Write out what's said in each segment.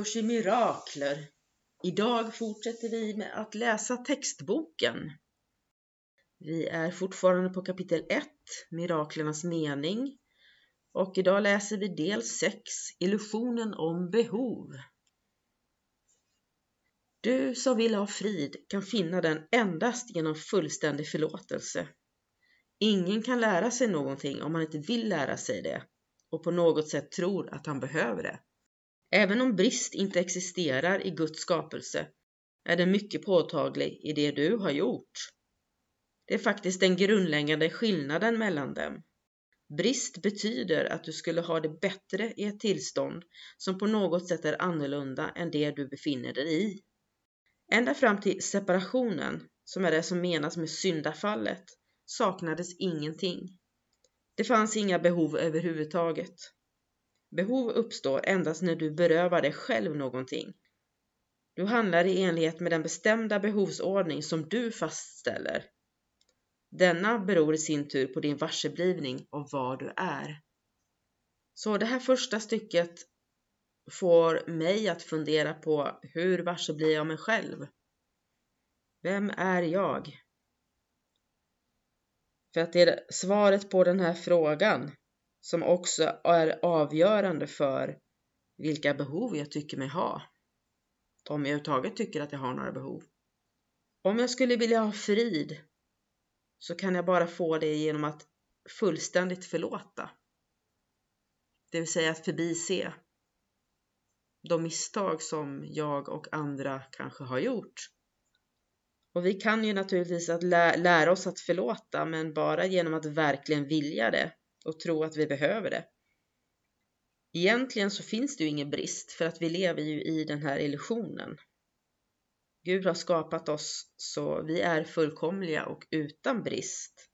Kurs i mirakler. Idag fortsätter vi med att läsa textboken. Vi är fortfarande på kapitel 1, Miraklernas mening. Och idag läser vi del 6, Illusionen om behov. Du som vill ha frid kan finna den endast genom fullständig förlåtelse. Ingen kan lära sig någonting om man inte vill lära sig det och på något sätt tror att han behöver det. Även om brist inte existerar i Guds skapelse är den mycket påtaglig i det du har gjort. Det är faktiskt den grundläggande skillnaden mellan dem. Brist betyder att du skulle ha det bättre i ett tillstånd som på något sätt är annorlunda än det du befinner dig i. Ända fram till separationen, som är det som menas med syndafallet, saknades ingenting. Det fanns inga behov överhuvudtaget. Behov uppstår endast när du berövar dig själv någonting. Du handlar i enlighet med den bestämda behovsordning som du fastställer. Denna beror i sin tur på din varseblivning av vad du är. Så det här första stycket får mig att fundera på hur varse blir jag mig själv? Vem är jag? För att det är svaret på den här frågan som också är avgörande för vilka behov jag tycker mig ha. Om jag överhuvudtaget tycker att jag har några behov. Om jag skulle vilja ha frid så kan jag bara få det genom att fullständigt förlåta. Det vill säga att förbise de misstag som jag och andra kanske har gjort. Och vi kan ju naturligtvis att lä lära oss att förlåta, men bara genom att verkligen vilja det och tro att vi behöver det. Egentligen så finns det ju ingen brist för att vi lever ju i den här illusionen. Gud har skapat oss så vi är fullkomliga och utan brist.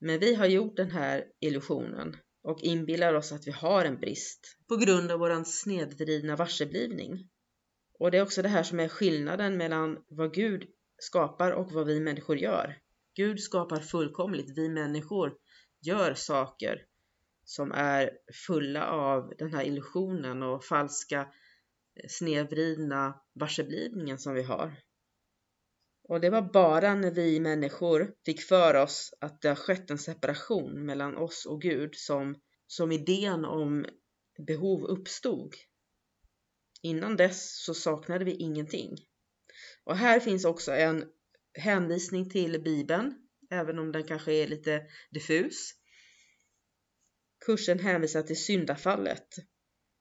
Men vi har gjort den här illusionen och inbillar oss att vi har en brist på grund av våran snedvridna varseblivning. Och det är också det här som är skillnaden mellan vad Gud skapar och vad vi människor gör. Gud skapar fullkomligt, vi människor gör saker som är fulla av den här illusionen och falska eh, snedvridna varseblivningen som vi har. Och det var bara när vi människor fick för oss att det har skett en separation mellan oss och Gud som, som idén om behov uppstod. Innan dess så saknade vi ingenting. Och här finns också en hänvisning till Bibeln även om den kanske är lite diffus. Kursen hänvisar till syndafallet.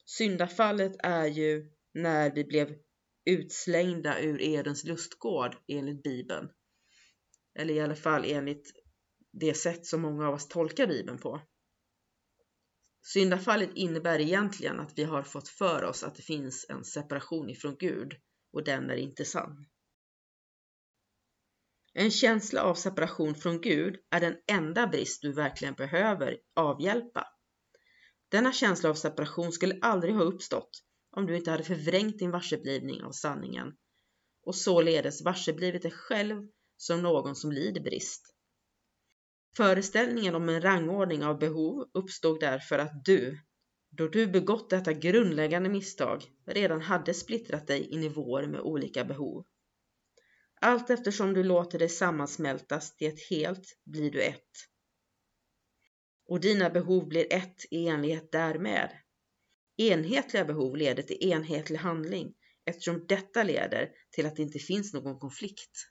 Syndafallet är ju när vi blev utslängda ur Edens lustgård enligt Bibeln. Eller i alla fall enligt det sätt som många av oss tolkar Bibeln på. Syndafallet innebär egentligen att vi har fått för oss att det finns en separation ifrån Gud och den är inte sann. En känsla av separation från Gud är den enda brist du verkligen behöver avhjälpa. Denna känsla av separation skulle aldrig ha uppstått om du inte hade förvrängt din varseblivning av sanningen och således varseblivit dig själv som någon som lider brist. Föreställningen om en rangordning av behov uppstod därför att du, då du begått detta grundläggande misstag, redan hade splittrat dig i nivåer med olika behov. Allt eftersom du låter dig sammansmältas till ett helt blir du ett. Och dina behov blir ett i enlighet därmed. Enhetliga behov leder till enhetlig handling eftersom detta leder till att det inte finns någon konflikt.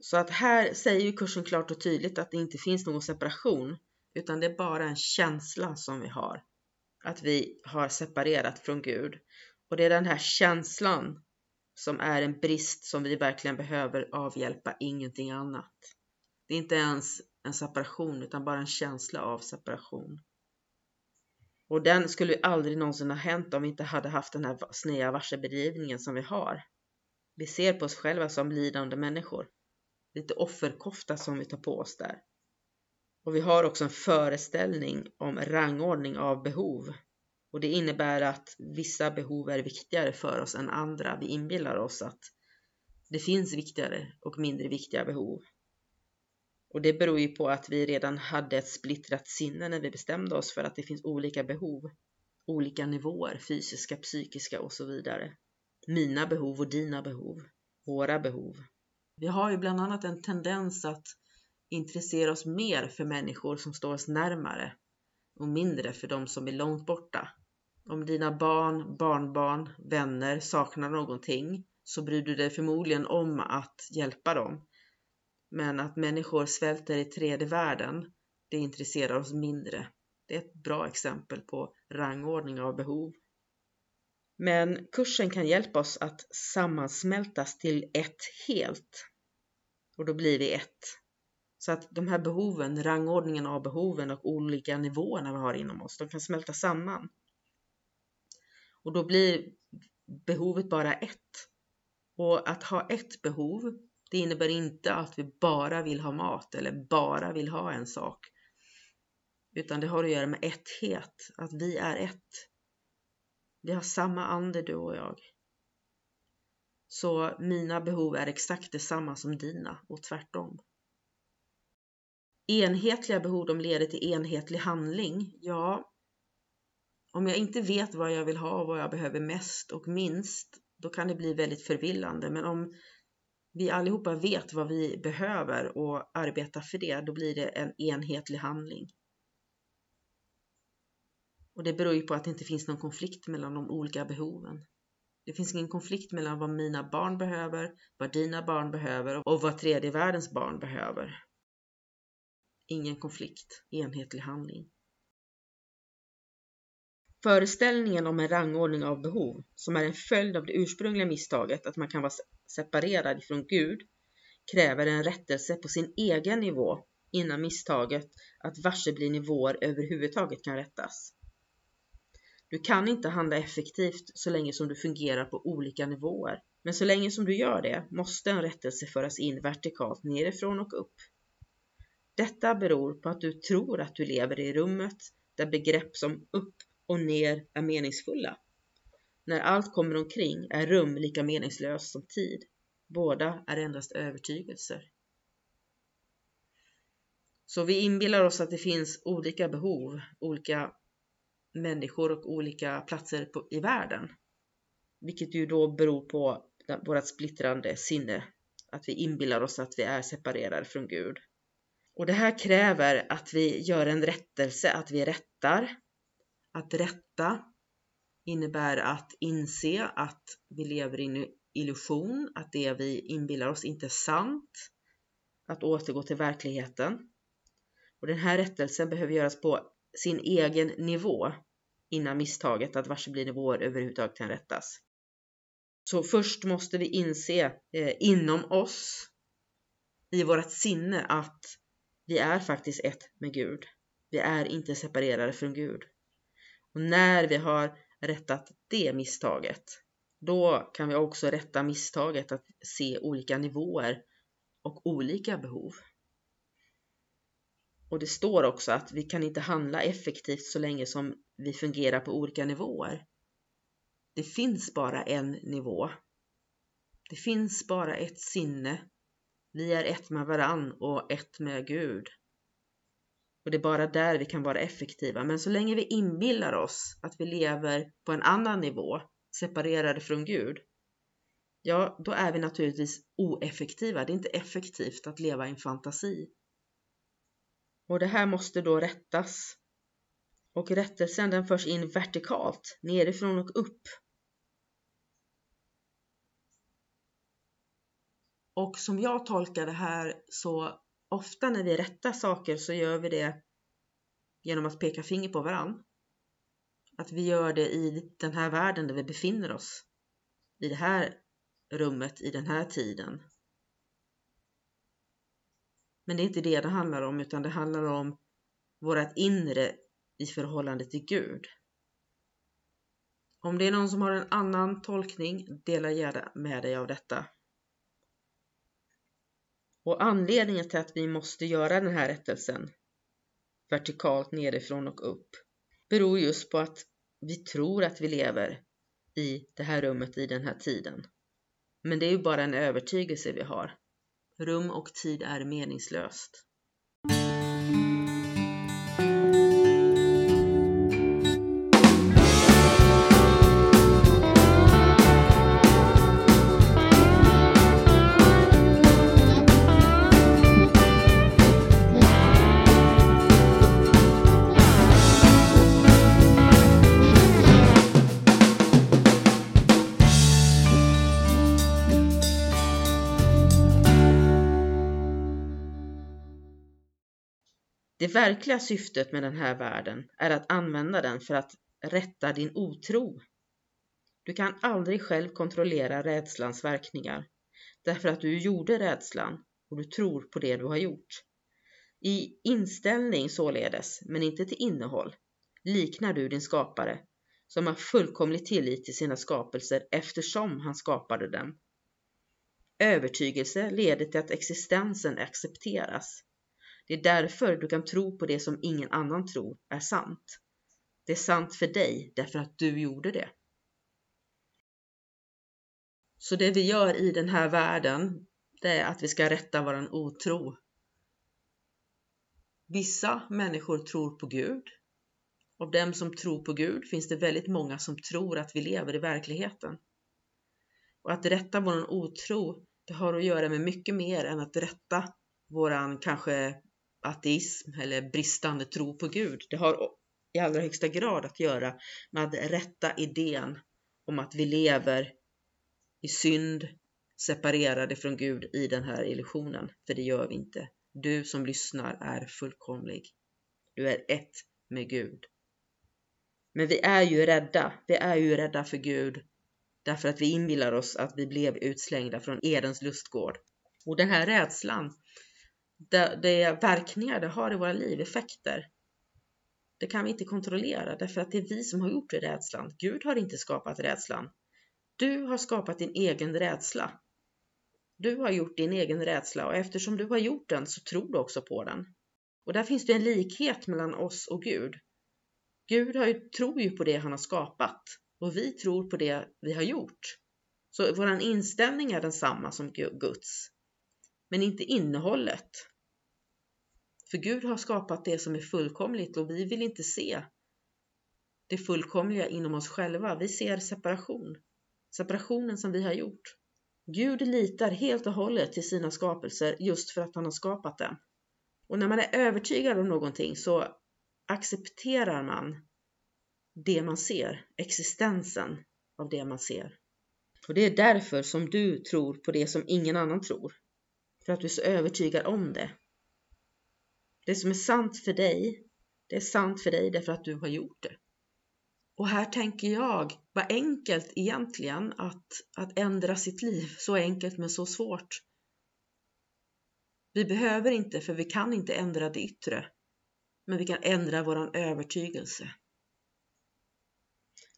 Så att här säger ju kursen klart och tydligt att det inte finns någon separation utan det är bara en känsla som vi har. Att vi har separerat från Gud. Och det är den här känslan som är en brist som vi verkligen behöver avhjälpa, ingenting annat. Det är inte ens en separation utan bara en känsla av separation. Och den skulle aldrig någonsin ha hänt om vi inte hade haft den här sneda varsebedrivningen som vi har. Vi ser på oss själva som lidande människor. Lite offerkofta som vi tar på oss där. Och vi har också en föreställning om rangordning av behov. Och det innebär att vissa behov är viktigare för oss än andra. Vi inbillar oss att det finns viktigare och mindre viktiga behov. Och det beror ju på att vi redan hade ett splittrat sinne när vi bestämde oss för att det finns olika behov. Olika nivåer, fysiska, psykiska och så vidare. Mina behov och dina behov. Våra behov. Vi har ju bland annat en tendens att intressera oss mer för människor som står oss närmare och mindre för de som är långt borta. Om dina barn, barnbarn, vänner saknar någonting så bryr du dig förmodligen om att hjälpa dem. Men att människor svälter i tredje världen, det intresserar oss mindre. Det är ett bra exempel på rangordning av behov. Men kursen kan hjälpa oss att sammansmältas till ett helt. Och då blir vi ett. Så att de här behoven, rangordningen av behoven och olika nivåerna vi har inom oss, de kan smälta samman. Och då blir behovet bara ett. Och att ha ett behov, det innebär inte att vi bara vill ha mat eller bara vill ha en sak. Utan det har att göra med etthet, att vi är ett. Vi har samma ande du och jag. Så mina behov är exakt detsamma som dina och tvärtom. Enhetliga behov de leder till enhetlig handling. Ja, om jag inte vet vad jag vill ha och vad jag behöver mest och minst, då kan det bli väldigt förvillande. Men om vi allihopa vet vad vi behöver och arbetar för det, då blir det en enhetlig handling. Och det beror ju på att det inte finns någon konflikt mellan de olika behoven. Det finns ingen konflikt mellan vad mina barn behöver, vad dina barn behöver och vad tredje världens barn behöver. Ingen konflikt, enhetlig handling. Föreställningen om en rangordning av behov, som är en följd av det ursprungliga misstaget att man kan vara separerad från Gud, kräver en rättelse på sin egen nivå innan misstaget att varsebli nivåer överhuvudtaget kan rättas. Du kan inte handla effektivt så länge som du fungerar på olika nivåer. Men så länge som du gör det måste en rättelse föras in vertikalt nerifrån och upp. Detta beror på att du tror att du lever i rummet där begrepp som upp och ner är meningsfulla. När allt kommer omkring är rum lika meningslöst som tid. Båda är endast övertygelser. Så vi inbillar oss att det finns olika behov, olika människor och olika platser på, i världen. Vilket ju då beror på vårt splittrande sinne. Att vi inbillar oss att vi är separerade från Gud. Och det här kräver att vi gör en rättelse, att vi rättar. Att rätta innebär att inse att vi lever i en illusion, att det vi inbillar oss inte är sant. Att återgå till verkligheten. Och den här rättelsen behöver göras på sin egen nivå innan misstaget att varsebli-nivåer överhuvudtaget kan rättas. Så först måste vi inse eh, inom oss, i vårt sinne, att vi är faktiskt ett med Gud. Vi är inte separerade från Gud. Och när vi har rättat det misstaget, då kan vi också rätta misstaget att se olika nivåer och olika behov. Och det står också att vi kan inte handla effektivt så länge som vi fungerar på olika nivåer. Det finns bara en nivå. Det finns bara ett sinne. Vi är ett med varann och ett med Gud. Och det är bara där vi kan vara effektiva. Men så länge vi inbillar oss att vi lever på en annan nivå, separerade från Gud, ja, då är vi naturligtvis oeffektiva. Det är inte effektivt att leva i en fantasi. Och det här måste då rättas. Och rättelsen den förs in vertikalt, nerifrån och upp. Och som jag tolkar det här så ofta när vi rättar saker så gör vi det genom att peka finger på varann. Att vi gör det i den här världen där vi befinner oss. I det här rummet, i den här tiden. Men det är inte det det handlar om, utan det handlar om vårt inre i förhållande till Gud. Om det är någon som har en annan tolkning, dela gärna med dig av detta. Och anledningen till att vi måste göra den här rättelsen vertikalt nerifrån och upp beror just på att vi tror att vi lever i det här rummet i den här tiden. Men det är ju bara en övertygelse vi har. Rum och tid är meningslöst. Det verkliga syftet med den här världen är att använda den för att rätta din otro. Du kan aldrig själv kontrollera rädslans verkningar därför att du gjorde rädslan och du tror på det du har gjort. I inställning således, men inte till innehåll, liknar du din skapare som har fullkomlig tillit till sina skapelser eftersom han skapade dem. Övertygelse leder till att existensen accepteras det är därför du kan tro på det som ingen annan tror är sant. Det är sant för dig därför att du gjorde det. Så det vi gör i den här världen, det är att vi ska rätta våran otro. Vissa människor tror på Gud. Av dem som tror på Gud finns det väldigt många som tror att vi lever i verkligheten. Och att rätta våran otro, det har att göra med mycket mer än att rätta våran kanske ateism eller bristande tro på Gud. Det har i allra högsta grad att göra med att rätta idén om att vi lever i synd, separerade från Gud i den här illusionen. För det gör vi inte. Du som lyssnar är fullkomlig. Du är ett med Gud. Men vi är ju rädda. Vi är ju rädda för Gud därför att vi inbillar oss att vi blev utslängda från Edens lustgård. Och den här rädslan det, det verkningar det har i våra liv, effekter. Det kan vi inte kontrollera därför att det är vi som har gjort rädslan. Gud har inte skapat rädslan. Du har skapat din egen rädsla. Du har gjort din egen rädsla och eftersom du har gjort den så tror du också på den. Och där finns det en likhet mellan oss och Gud. Gud har ju, tror ju på det han har skapat och vi tror på det vi har gjort. Så vår inställning är densamma som Guds men inte innehållet. För Gud har skapat det som är fullkomligt och vi vill inte se det fullkomliga inom oss själva. Vi ser separation, separationen som vi har gjort. Gud litar helt och hållet till sina skapelser just för att han har skapat dem. Och när man är övertygad om någonting så accepterar man det man ser, existensen av det man ser. Och det är därför som du tror på det som ingen annan tror. För att du är så övertygad om det. Det som är sant för dig, det är sant för dig därför att du har gjort det. Och här tänker jag, vad enkelt egentligen att, att ändra sitt liv. Så enkelt men så svårt. Vi behöver inte, för vi kan inte ändra det yttre. Men vi kan ändra vår övertygelse.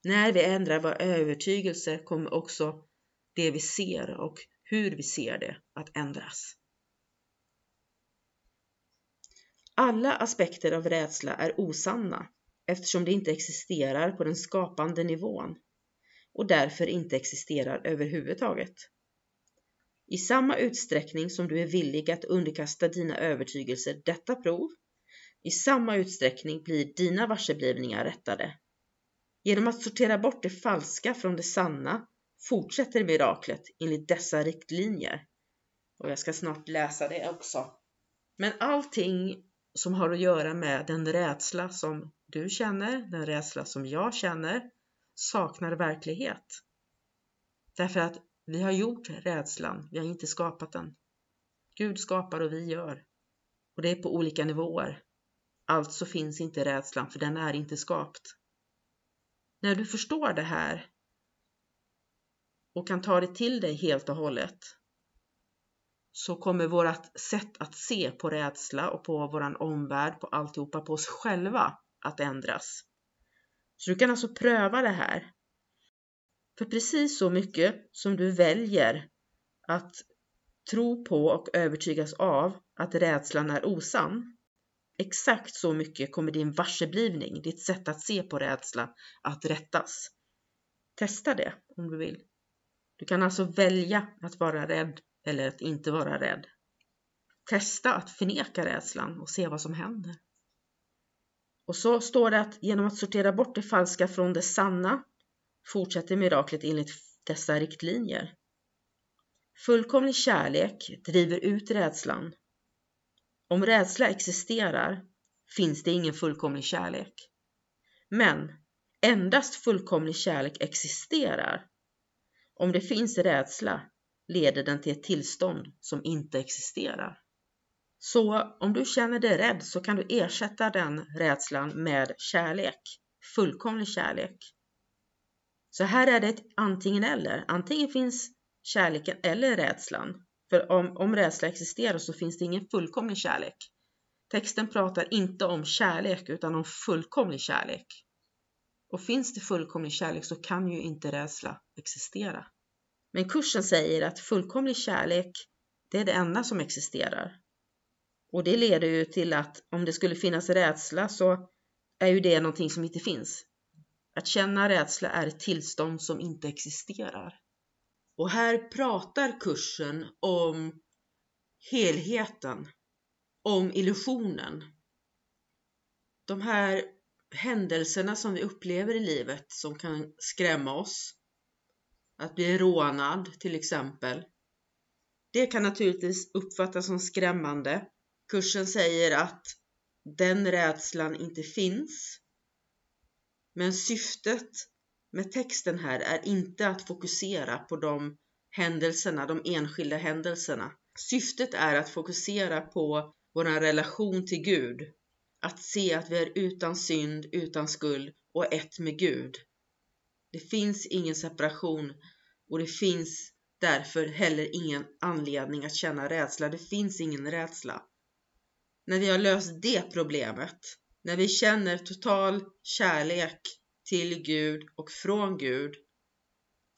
När vi ändrar vår övertygelse kommer också det vi ser och hur vi ser det att ändras. Alla aspekter av rädsla är osanna eftersom det inte existerar på den skapande nivån och därför inte existerar överhuvudtaget. I samma utsträckning som du är villig att underkasta dina övertygelser detta prov, i samma utsträckning blir dina varseblivningar rättade. Genom att sortera bort det falska från det sanna fortsätter miraklet enligt dessa riktlinjer. Och jag ska snart läsa det också. Men allting som har att göra med den rädsla som du känner, den rädsla som jag känner, saknar verklighet. Därför att vi har gjort rädslan, vi har inte skapat den. Gud skapar och vi gör. Och det är på olika nivåer. Alltså finns inte rädslan, för den är inte skapt. När du förstår det här och kan ta det till dig helt och hållet så kommer vårt sätt att se på rädsla och på våran omvärld, på alltihopa, på oss själva att ändras. Så du kan alltså pröva det här. För precis så mycket som du väljer att tro på och övertygas av att rädslan är osann, exakt så mycket kommer din varseblivning, ditt sätt att se på rädsla, att rättas. Testa det om du vill. Du kan alltså välja att vara rädd eller att inte vara rädd. Testa att förneka rädslan och se vad som händer. Och så står det att genom att sortera bort det falska från det sanna fortsätter miraklet enligt dessa riktlinjer. Fullkomlig kärlek driver ut rädslan. Om rädsla existerar finns det ingen fullkomlig kärlek. Men endast fullkomlig kärlek existerar. Om det finns rädsla leder den till ett tillstånd som inte existerar. Så om du känner dig rädd så kan du ersätta den rädslan med kärlek, fullkomlig kärlek. Så här är det ett antingen eller. Antingen finns kärleken eller rädslan. För om, om rädsla existerar så finns det ingen fullkomlig kärlek. Texten pratar inte om kärlek utan om fullkomlig kärlek. Och finns det fullkomlig kärlek så kan ju inte rädsla existera. Men kursen säger att fullkomlig kärlek, det är det enda som existerar. Och det leder ju till att om det skulle finnas rädsla så är ju det någonting som inte finns. Att känna rädsla är ett tillstånd som inte existerar. Och här pratar kursen om helheten, om illusionen. De här händelserna som vi upplever i livet som kan skrämma oss. Att bli rånad till exempel. Det kan naturligtvis uppfattas som skrämmande. Kursen säger att den rädslan inte finns. Men syftet med texten här är inte att fokusera på de händelserna, de enskilda händelserna. Syftet är att fokusera på vår relation till Gud. Att se att vi är utan synd, utan skuld och ett med Gud. Det finns ingen separation och det finns därför heller ingen anledning att känna rädsla. Det finns ingen rädsla. När vi har löst det problemet, när vi känner total kärlek till Gud och från Gud,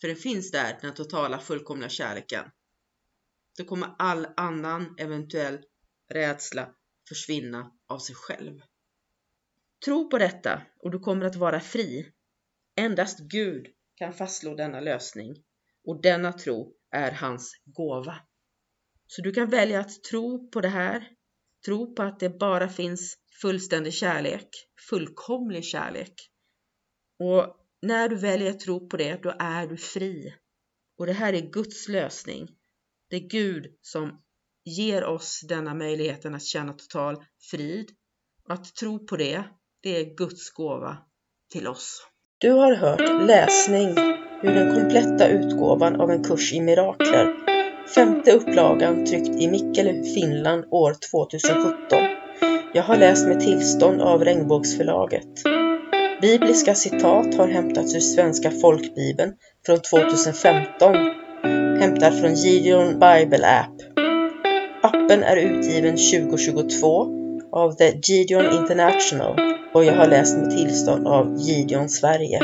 för det finns där, den totala fullkomliga kärleken, då kommer all annan eventuell rädsla försvinna av sig själv. Tro på detta och du kommer att vara fri. Endast Gud kan fastslå denna lösning och denna tro är hans gåva. Så du kan välja att tro på det här, tro på att det bara finns fullständig kärlek, fullkomlig kärlek. Och när du väljer att tro på det, då är du fri. Och det här är Guds lösning. Det är Gud som ger oss denna möjligheten att känna total frid. Och att tro på det, det är Guds gåva till oss. Du har hört läsning ur den kompletta utgåvan av en kurs i mirakler. Femte upplagan tryckt i Mikkeli, Finland år 2017. Jag har läst med tillstånd av Regnbågsförlaget. Bibliska citat har hämtats ur Svenska folkbibeln från 2015, hämtad från Gideon Bible App. Appen är utgiven 2022 av The Gideon International och jag har läst med tillstånd av Gideon Sverige.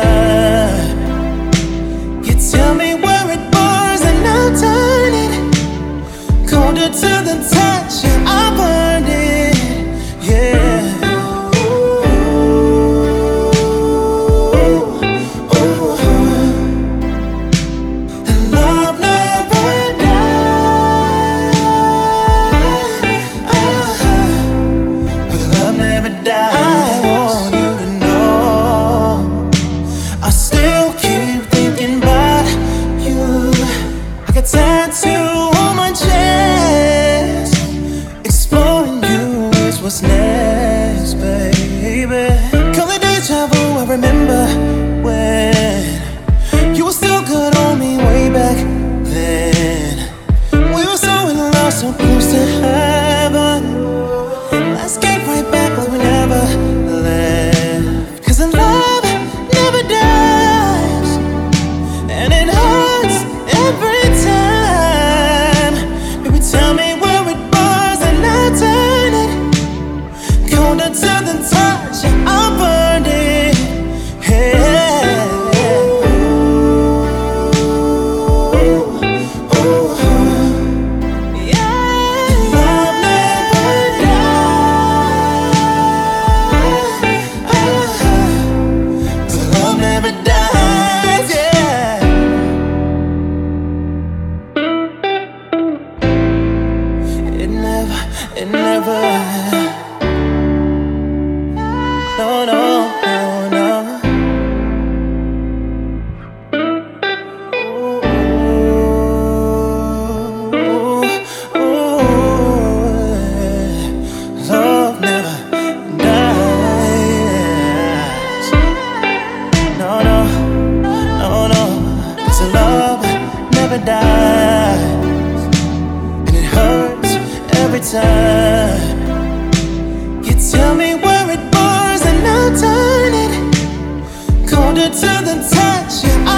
time. You tell me where it bars and I'll turn it colder to the touch. And I yes, baby. Calling deja vu, I remember. every time. You tell me where it bars and I'll turn it colder to the touch. Yeah,